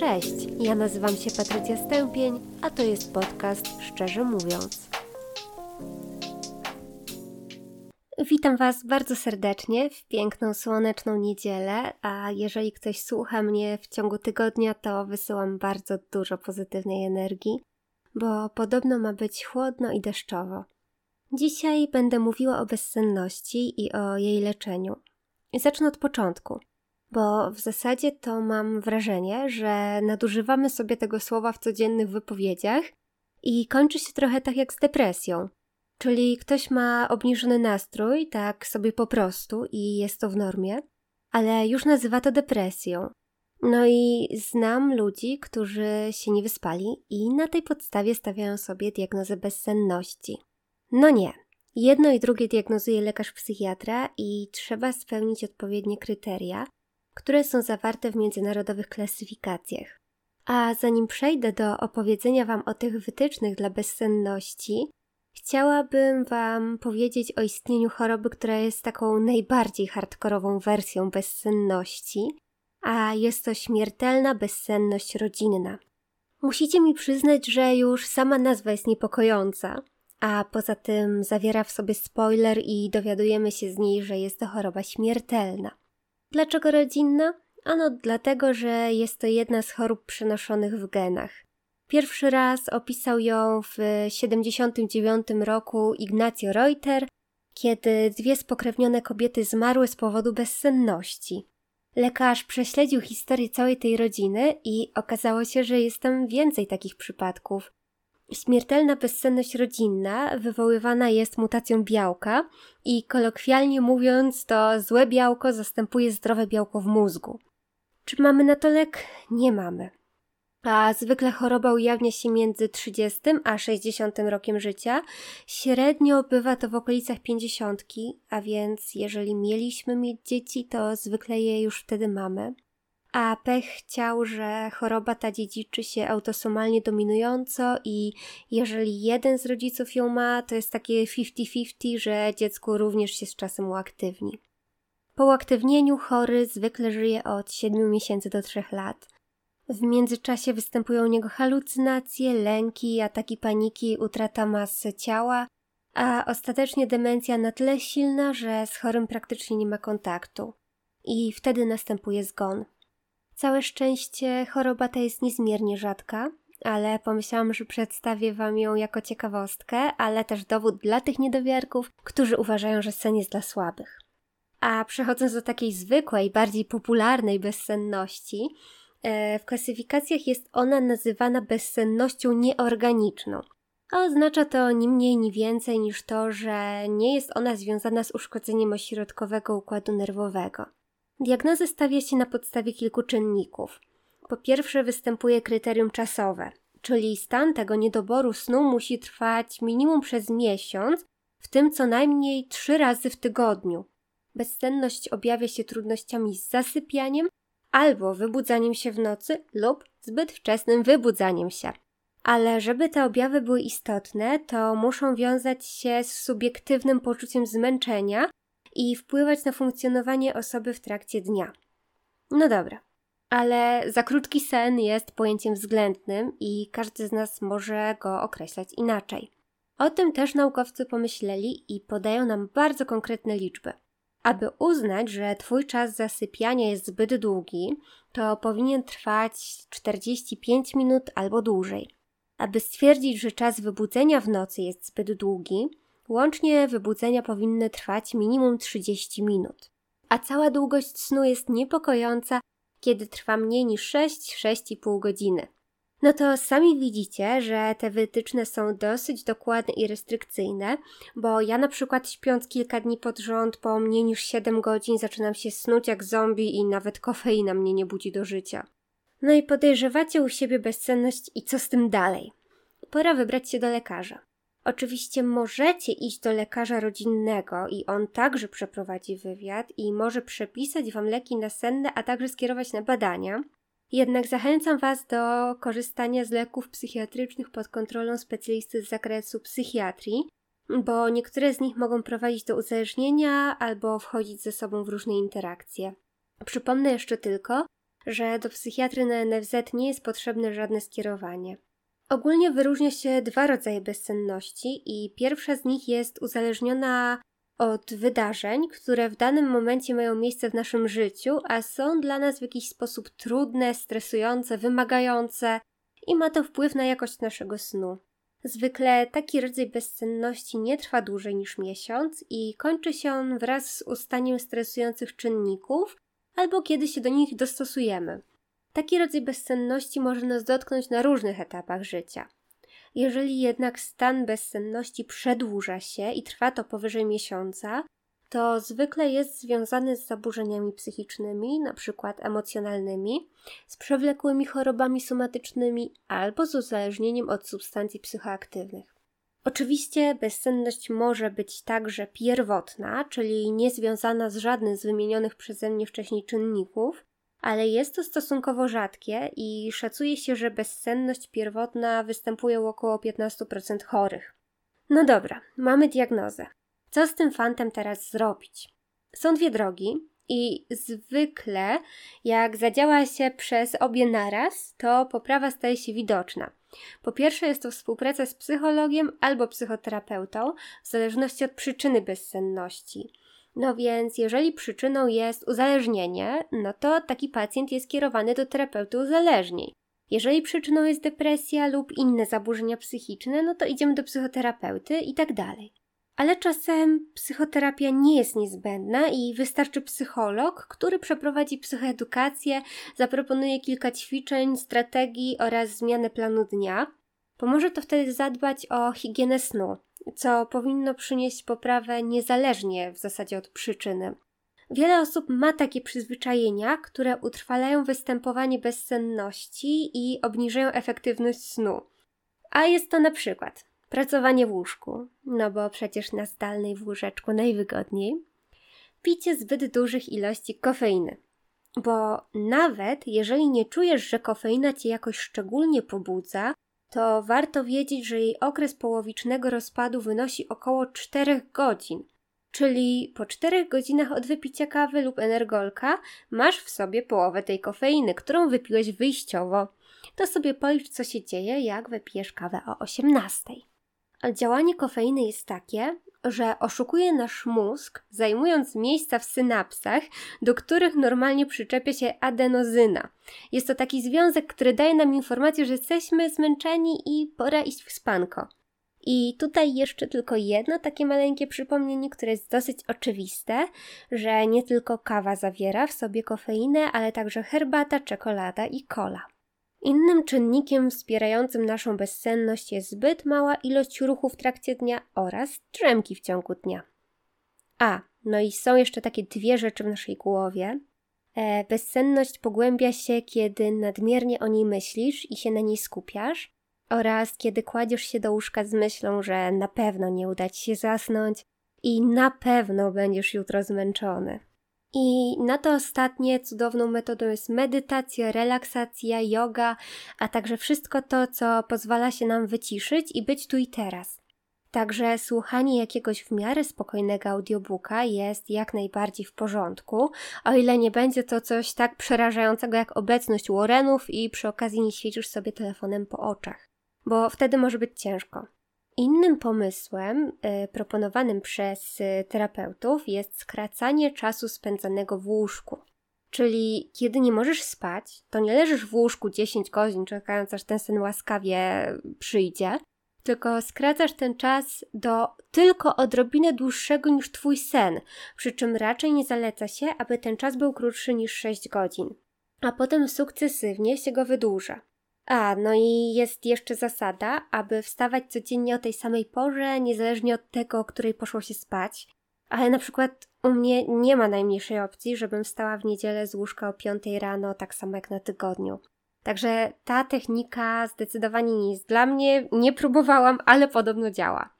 Cześć, ja nazywam się Patrycja Stępień, a to jest podcast Szczerze Mówiąc. Witam Was bardzo serdecznie w piękną, słoneczną niedzielę, a jeżeli ktoś słucha mnie w ciągu tygodnia, to wysyłam bardzo dużo pozytywnej energii, bo podobno ma być chłodno i deszczowo. Dzisiaj będę mówiła o bezsenności i o jej leczeniu. Zacznę od początku bo w zasadzie to mam wrażenie, że nadużywamy sobie tego słowa w codziennych wypowiedziach i kończy się trochę tak jak z depresją. Czyli ktoś ma obniżony nastrój, tak sobie po prostu i jest to w normie, ale już nazywa to depresją. No i znam ludzi, którzy się nie wyspali i na tej podstawie stawiają sobie diagnozę bezsenności. No nie. Jedno i drugie diagnozuje lekarz psychiatra i trzeba spełnić odpowiednie kryteria, które są zawarte w międzynarodowych klasyfikacjach. A zanim przejdę do opowiedzenia Wam o tych wytycznych dla bezsenności, chciałabym Wam powiedzieć o istnieniu choroby, która jest taką najbardziej hardkorową wersją bezsenności, a jest to śmiertelna bezsenność rodzinna. Musicie mi przyznać, że już sama nazwa jest niepokojąca, a poza tym zawiera w sobie spoiler i dowiadujemy się z niej, że jest to choroba śmiertelna. Dlaczego rodzinna? Ano dlatego, że jest to jedna z chorób przenoszonych w genach. Pierwszy raz opisał ją w 1979 roku Ignacio Reuter, kiedy dwie spokrewnione kobiety zmarły z powodu bezsenności. Lekarz prześledził historię całej tej rodziny i okazało się, że jest tam więcej takich przypadków. Śmiertelna bezsenność rodzinna wywoływana jest mutacją białka i kolokwialnie mówiąc to złe białko zastępuje zdrowe białko w mózgu. Czy mamy na to lek? Nie mamy. A zwykle choroba ujawnia się między 30 a 60 rokiem życia. Średnio bywa to w okolicach 50, a więc jeżeli mieliśmy mieć dzieci, to zwykle je już wtedy mamy a pech chciał, że choroba ta dziedziczy się autosomalnie dominująco i jeżeli jeden z rodziców ją ma, to jest takie 50-50, że dziecko również się z czasem uaktywni. Po uaktywnieniu chory zwykle żyje od 7 miesięcy do 3 lat. W międzyczasie występują u niego halucynacje, lęki, ataki paniki, utrata masy ciała, a ostatecznie demencja na tyle silna, że z chorym praktycznie nie ma kontaktu. I wtedy następuje zgon. Całe szczęście choroba ta jest niezmiernie rzadka, ale pomyślałam, że przedstawię Wam ją jako ciekawostkę, ale też dowód dla tych niedowiarków, którzy uważają, że sen jest dla słabych. A przechodząc do takiej zwykłej, bardziej popularnej bezsenności, e, w klasyfikacjach jest ona nazywana bezsennością nieorganiczną. A oznacza to ni mniej, ni więcej niż to, że nie jest ona związana z uszkodzeniem ośrodkowego układu nerwowego. Diagnozę stawia się na podstawie kilku czynników. Po pierwsze występuje kryterium czasowe, czyli stan tego niedoboru snu musi trwać minimum przez miesiąc, w tym co najmniej trzy razy w tygodniu. Bezsenność objawia się trudnościami z zasypianiem albo wybudzaniem się w nocy lub zbyt wczesnym wybudzaniem się. Ale żeby te objawy były istotne, to muszą wiązać się z subiektywnym poczuciem zmęczenia i wpływać na funkcjonowanie osoby w trakcie dnia. No dobra, ale za krótki sen jest pojęciem względnym i każdy z nas może go określać inaczej. O tym też naukowcy pomyśleli i podają nam bardzo konkretne liczby. Aby uznać, że Twój czas zasypiania jest zbyt długi, to powinien trwać 45 minut albo dłużej. Aby stwierdzić, że czas wybudzenia w nocy jest zbyt długi, Łącznie wybudzenia powinny trwać minimum 30 minut. A cała długość snu jest niepokojąca, kiedy trwa mniej niż 6-6,5 godziny. No to sami widzicie, że te wytyczne są dosyć dokładne i restrykcyjne, bo ja na przykład śpiąc kilka dni pod rząd po mniej niż 7 godzin zaczynam się snuć jak zombie i nawet kofeina mnie nie budzi do życia. No i podejrzewacie u siebie bezsenność i co z tym dalej? Pora wybrać się do lekarza. Oczywiście możecie iść do lekarza rodzinnego i on także przeprowadzi wywiad i może przepisać Wam leki nasenne, a także skierować na badania. Jednak zachęcam Was do korzystania z leków psychiatrycznych pod kontrolą specjalisty z zakresu psychiatrii, bo niektóre z nich mogą prowadzić do uzależnienia albo wchodzić ze sobą w różne interakcje. Przypomnę jeszcze tylko, że do psychiatry na NFZ nie jest potrzebne żadne skierowanie. Ogólnie wyróżnia się dwa rodzaje bezsenności i pierwsza z nich jest uzależniona od wydarzeń, które w danym momencie mają miejsce w naszym życiu, a są dla nas w jakiś sposób trudne, stresujące, wymagające i ma to wpływ na jakość naszego snu. Zwykle taki rodzaj bezsenności nie trwa dłużej niż miesiąc i kończy się on wraz z ustaniem stresujących czynników albo kiedy się do nich dostosujemy. Taki rodzaj bezsenności może nas dotknąć na różnych etapach życia. Jeżeli jednak stan bezsenności przedłuża się i trwa to powyżej miesiąca, to zwykle jest związany z zaburzeniami psychicznymi, np. emocjonalnymi, z przewlekłymi chorobami somatycznymi albo z uzależnieniem od substancji psychoaktywnych. Oczywiście bezsenność może być także pierwotna, czyli niezwiązana z żadnym z wymienionych przeze mnie wcześniej czynników, ale jest to stosunkowo rzadkie i szacuje się, że bezsenność pierwotna występuje u około 15% chorych. No dobra, mamy diagnozę. Co z tym fantem teraz zrobić? Są dwie drogi i zwykle jak zadziała się przez obie naraz, to poprawa staje się widoczna. Po pierwsze jest to współpraca z psychologiem albo psychoterapeutą, w zależności od przyczyny bezsenności. No więc, jeżeli przyczyną jest uzależnienie, no to taki pacjent jest kierowany do terapeuty uzależnień. Jeżeli przyczyną jest depresja lub inne zaburzenia psychiczne, no to idziemy do psychoterapeuty i tak dalej. Ale czasem psychoterapia nie jest niezbędna i wystarczy psycholog, który przeprowadzi psychoedukację, zaproponuje kilka ćwiczeń, strategii oraz zmianę planu dnia. Pomoże to wtedy zadbać o higienę snu, co powinno przynieść poprawę niezależnie w zasadzie od przyczyny. Wiele osób ma takie przyzwyczajenia, które utrwalają występowanie bezsenności i obniżają efektywność snu. A jest to na przykład pracowanie w łóżku, no bo przecież na zdalnej w łóżeczku najwygodniej, picie zbyt dużych ilości kofeiny. Bo nawet jeżeli nie czujesz, że kofeina cię jakoś szczególnie pobudza, to warto wiedzieć, że jej okres połowicznego rozpadu wynosi około 4 godzin. Czyli po 4 godzinach od wypicia kawy lub energolka masz w sobie połowę tej kofeiny, którą wypiłeś wyjściowo. To sobie policz, co się dzieje, jak wypijesz kawę o 18. Działanie kofeiny jest takie, że oszukuje nasz mózg, zajmując miejsca w synapsach, do których normalnie przyczepia się adenozyna. Jest to taki związek, który daje nam informację, że jesteśmy zmęczeni i pora iść w spanko. I tutaj jeszcze tylko jedno takie maleńkie przypomnienie, które jest dosyć oczywiste, że nie tylko kawa zawiera w sobie kofeinę, ale także herbata, czekolada i kola. Innym czynnikiem wspierającym naszą bezsenność jest zbyt mała ilość ruchu w trakcie dnia oraz drzemki w ciągu dnia. A, no i są jeszcze takie dwie rzeczy w naszej głowie. E, bezsenność pogłębia się, kiedy nadmiernie o niej myślisz i się na niej skupiasz, oraz kiedy kładziesz się do łóżka z myślą, że na pewno nie uda ci się zasnąć i na pewno będziesz jutro zmęczony. I na to ostatnie cudowną metodą jest medytacja, relaksacja, yoga, a także wszystko to, co pozwala się nam wyciszyć i być tu i teraz. Także słuchanie jakiegoś w miarę spokojnego audiobooka jest jak najbardziej w porządku, o ile nie będzie to coś tak przerażającego jak obecność Warrenów i przy okazji nie świecisz sobie telefonem po oczach, bo wtedy może być ciężko. Innym pomysłem y, proponowanym przez y, terapeutów jest skracanie czasu spędzanego w łóżku. Czyli kiedy nie możesz spać, to nie leżysz w łóżku 10 godzin, czekając aż ten sen łaskawie przyjdzie, tylko skracasz ten czas do tylko odrobinę dłuższego niż twój sen, przy czym raczej nie zaleca się, aby ten czas był krótszy niż 6 godzin. A potem sukcesywnie się go wydłuża. A, no i jest jeszcze zasada, aby wstawać codziennie o tej samej porze, niezależnie od tego, o której poszło się spać. Ale na przykład u mnie nie ma najmniejszej opcji, żebym wstała w niedzielę z łóżka o 5 rano, tak samo jak na tygodniu. Także ta technika zdecydowanie nie jest dla mnie, nie próbowałam, ale podobno działa.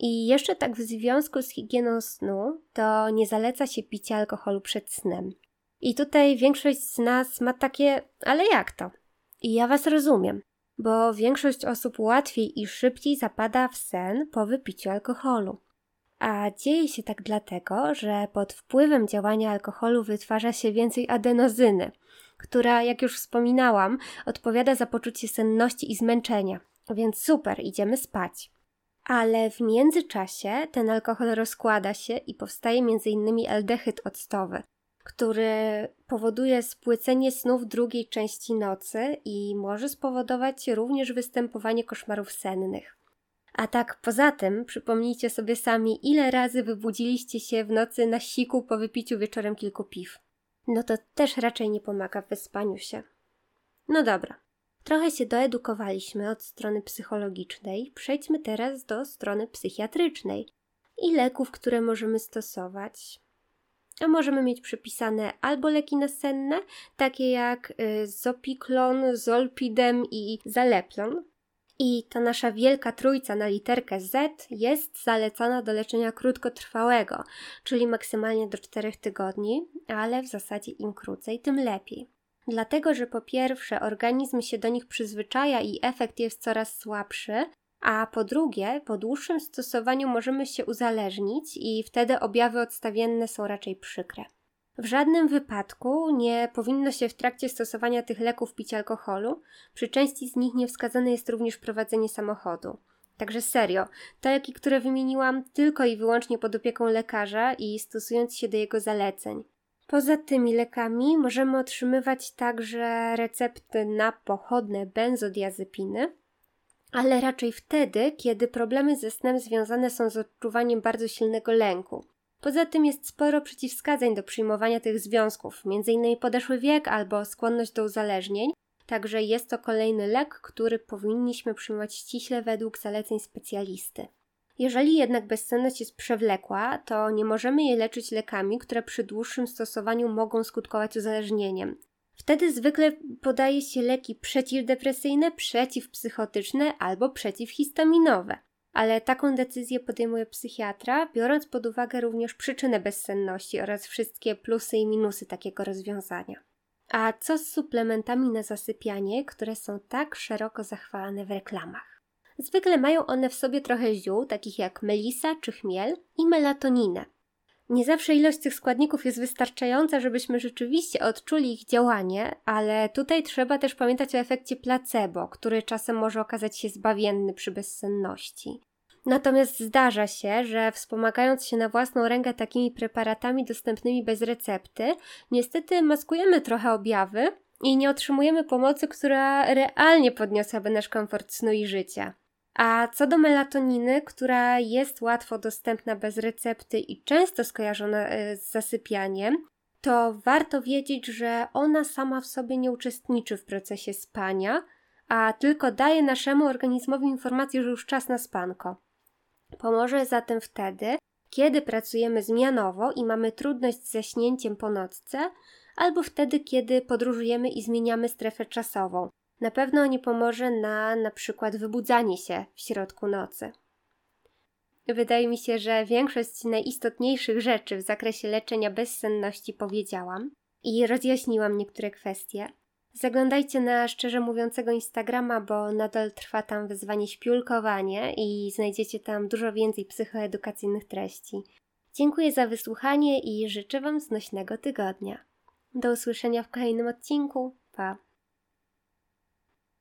I jeszcze tak w związku z higieną snu, to nie zaleca się picia alkoholu przed snem. I tutaj większość z nas ma takie, ale jak to? I ja Was rozumiem, bo większość osób łatwiej i szybciej zapada w sen po wypiciu alkoholu. A dzieje się tak dlatego, że pod wpływem działania alkoholu wytwarza się więcej adenozyny, która, jak już wspominałam, odpowiada za poczucie senności i zmęczenia. Więc super, idziemy spać. Ale w międzyczasie ten alkohol rozkłada się i powstaje m.in. aldehyd octowy, który powoduje spłycenie snu w drugiej części nocy i może spowodować również występowanie koszmarów sennych. A tak poza tym, przypomnijcie sobie sami, ile razy wybudziliście się w nocy na siku po wypiciu wieczorem kilku piw. No to też raczej nie pomaga w wyspaniu się. No dobra, trochę się doedukowaliśmy od strony psychologicznej, przejdźmy teraz do strony psychiatrycznej i leków, które możemy stosować. A możemy mieć przypisane albo leki nasenne, takie jak y, Zopiklon, Zolpidem i Zaleplon, i ta nasza wielka trójca na literkę Z jest zalecana do leczenia krótkotrwałego, czyli maksymalnie do 4 tygodni, ale w zasadzie im krócej, tym lepiej. Dlatego, że po pierwsze organizm się do nich przyzwyczaja i efekt jest coraz słabszy, a po drugie, po dłuższym stosowaniu możemy się uzależnić i wtedy objawy odstawienne są raczej przykre. W żadnym wypadku nie powinno się w trakcie stosowania tych leków pić alkoholu. Przy części z nich niewskazane jest również prowadzenie samochodu. Także serio, te leki, które wymieniłam, tylko i wyłącznie pod opieką lekarza i stosując się do jego zaleceń. Poza tymi lekami możemy otrzymywać także recepty na pochodne benzodiazepiny, ale raczej wtedy, kiedy problemy ze snem związane są z odczuwaniem bardzo silnego lęku. Poza tym jest sporo przeciwwskazań do przyjmowania tych związków, m.in. podeszły wiek albo skłonność do uzależnień, także jest to kolejny lek, który powinniśmy przyjmować ściśle według zaleceń specjalisty. Jeżeli jednak bezsenność jest przewlekła, to nie możemy jej leczyć lekami, które przy dłuższym stosowaniu mogą skutkować uzależnieniem. Wtedy zwykle podaje się leki przeciwdepresyjne, przeciwpsychotyczne albo przeciwhistaminowe ale taką decyzję podejmuje psychiatra, biorąc pod uwagę również przyczynę bezsenności oraz wszystkie plusy i minusy takiego rozwiązania. A co z suplementami na zasypianie, które są tak szeroko zachwalane w reklamach? Zwykle mają one w sobie trochę ziół, takich jak melisa czy chmiel i melatoninę. Nie zawsze ilość tych składników jest wystarczająca, żebyśmy rzeczywiście odczuli ich działanie, ale tutaj trzeba też pamiętać o efekcie placebo, który czasem może okazać się zbawienny przy bezsenności. Natomiast zdarza się, że wspomagając się na własną rękę takimi preparatami dostępnymi bez recepty, niestety maskujemy trochę objawy i nie otrzymujemy pomocy, która realnie podniosłaby nasz komfort snu i życia. A co do melatoniny, która jest łatwo dostępna bez recepty i często skojarzona e, z zasypianiem, to warto wiedzieć, że ona sama w sobie nie uczestniczy w procesie spania, a tylko daje naszemu organizmowi informację, że już czas na spanko. Pomoże zatem wtedy, kiedy pracujemy zmianowo i mamy trudność z zaśnięciem po nocce, albo wtedy, kiedy podróżujemy i zmieniamy strefę czasową, na pewno nie pomoże na na przykład wybudzanie się w środku nocy. Wydaje mi się, że większość najistotniejszych rzeczy w zakresie leczenia bezsenności powiedziałam i rozjaśniłam niektóre kwestie. Zaglądajcie na szczerze mówiącego Instagrama, bo nadal trwa tam wyzwanie śpiulkowanie i znajdziecie tam dużo więcej psychoedukacyjnych treści. Dziękuję za wysłuchanie i życzę Wam znośnego tygodnia. Do usłyszenia w kolejnym odcinku. Pa!